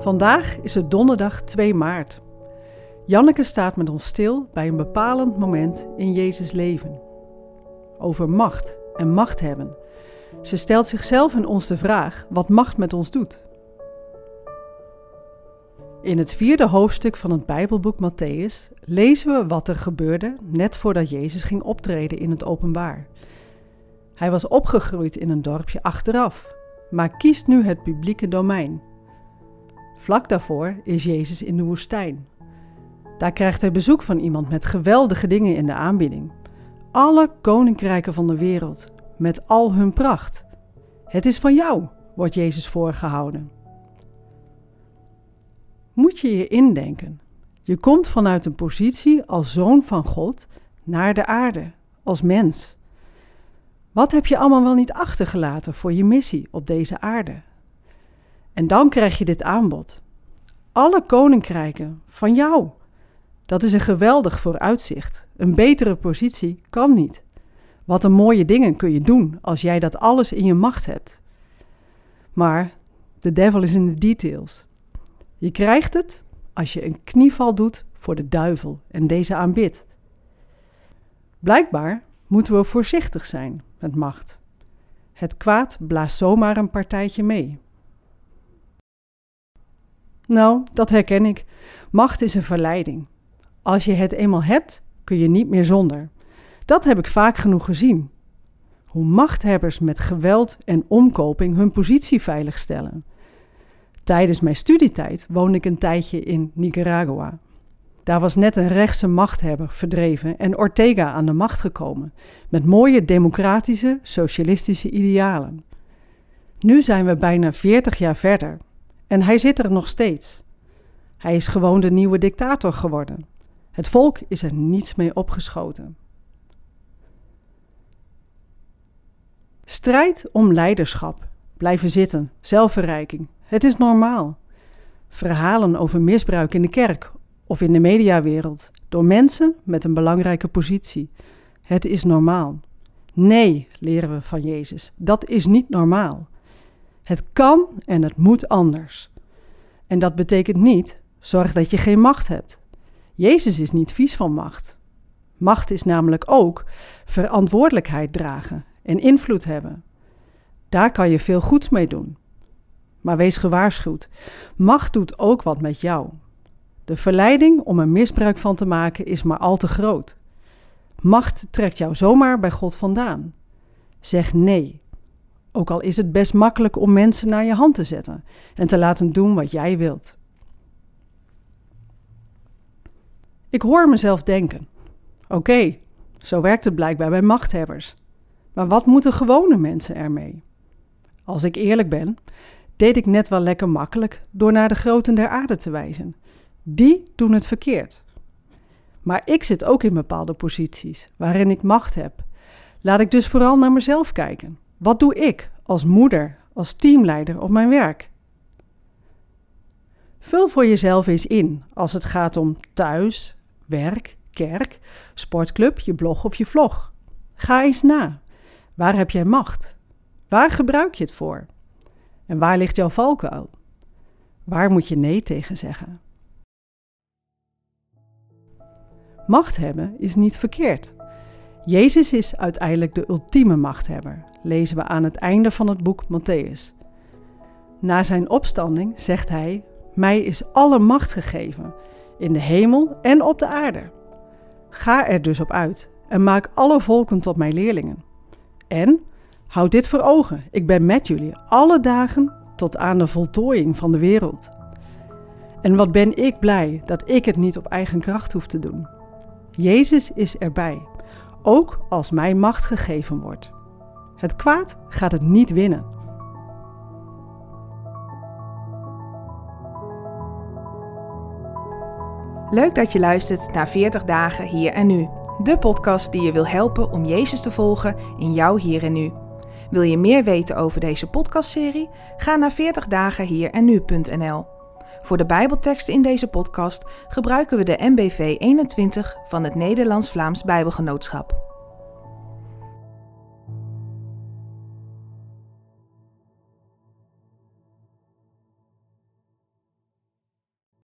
Vandaag is het donderdag 2 maart. Janneke staat met ons stil bij een bepalend moment in Jezus' leven. Over macht en macht hebben. Ze stelt zichzelf en ons de vraag wat macht met ons doet. In het vierde hoofdstuk van het Bijbelboek Matthäus lezen we wat er gebeurde net voordat Jezus ging optreden in het openbaar. Hij was opgegroeid in een dorpje achteraf, maar kiest nu het publieke domein. Vlak daarvoor is Jezus in de woestijn. Daar krijgt hij bezoek van iemand met geweldige dingen in de aanbieding. Alle koninkrijken van de wereld, met al hun pracht. Het is van jou, wordt Jezus voorgehouden. Moet je je indenken. Je komt vanuit een positie als zoon van God naar de aarde, als mens. Wat heb je allemaal wel niet achtergelaten voor je missie op deze aarde? En dan krijg je dit aanbod. Alle koninkrijken van jou. Dat is een geweldig vooruitzicht. Een betere positie kan niet. Wat een mooie dingen kun je doen als jij dat alles in je macht hebt. Maar de devil is in de details. Je krijgt het als je een knieval doet voor de duivel en deze aanbidt. Blijkbaar moeten we voorzichtig zijn met macht. Het kwaad blaast zomaar een partijtje mee. Nou, dat herken ik. Macht is een verleiding. Als je het eenmaal hebt, kun je niet meer zonder. Dat heb ik vaak genoeg gezien. Hoe machthebbers met geweld en omkoping hun positie veiligstellen. Tijdens mijn studietijd woonde ik een tijdje in Nicaragua. Daar was net een rechtse machthebber verdreven en Ortega aan de macht gekomen, met mooie democratische, socialistische idealen. Nu zijn we bijna 40 jaar verder en hij zit er nog steeds. Hij is gewoon de nieuwe dictator geworden. Het volk is er niets mee opgeschoten. Strijd om leiderschap. Blijven zitten, zelfverrijking. Het is normaal. Verhalen over misbruik in de kerk of in de mediawereld door mensen met een belangrijke positie. Het is normaal. Nee, leren we van Jezus, dat is niet normaal. Het kan en het moet anders. En dat betekent niet, zorg dat je geen macht hebt. Jezus is niet vies van macht. Macht is namelijk ook verantwoordelijkheid dragen en invloed hebben. Daar kan je veel goeds mee doen. Maar wees gewaarschuwd, macht doet ook wat met jou. De verleiding om er misbruik van te maken is maar al te groot. Macht trekt jou zomaar bij God vandaan. Zeg nee. Ook al is het best makkelijk om mensen naar je hand te zetten en te laten doen wat jij wilt. Ik hoor mezelf denken: oké, zo werkt het blijkbaar bij machthebbers. Maar wat moeten gewone mensen ermee? Als ik eerlijk ben, deed ik net wel lekker makkelijk door naar de groten der aarde te wijzen. Die doen het verkeerd. Maar ik zit ook in bepaalde posities waarin ik macht heb. Laat ik dus vooral naar mezelf kijken. Wat doe ik als moeder, als teamleider op mijn werk? Vul voor jezelf eens in als het gaat om thuis, werk, kerk, sportclub, je blog of je vlog. Ga eens na. Waar heb jij macht? Waar gebruik je het voor? En waar ligt jouw valkuil? Waar moet je nee tegen zeggen? Macht hebben is niet verkeerd. Jezus is uiteindelijk de ultieme machthebber, lezen we aan het einde van het boek Matthäus. Na zijn opstanding zegt hij: Mij is alle macht gegeven, in de hemel en op de aarde. Ga er dus op uit en maak alle volken tot mijn leerlingen. En houd dit voor ogen: ik ben met jullie alle dagen tot aan de voltooiing van de wereld. En wat ben ik blij dat ik het niet op eigen kracht hoef te doen. Jezus is erbij, ook als mij macht gegeven wordt. Het kwaad gaat het niet winnen. Leuk dat je luistert naar 40 dagen hier en nu. De podcast die je wil helpen om Jezus te volgen in jouw hier en nu. Wil je meer weten over deze podcastserie? Ga naar 40 dagen hier en nu.nl. Voor de Bijbelteksten in deze podcast gebruiken we de MBV 21 van het Nederlands-Vlaams Bijbelgenootschap.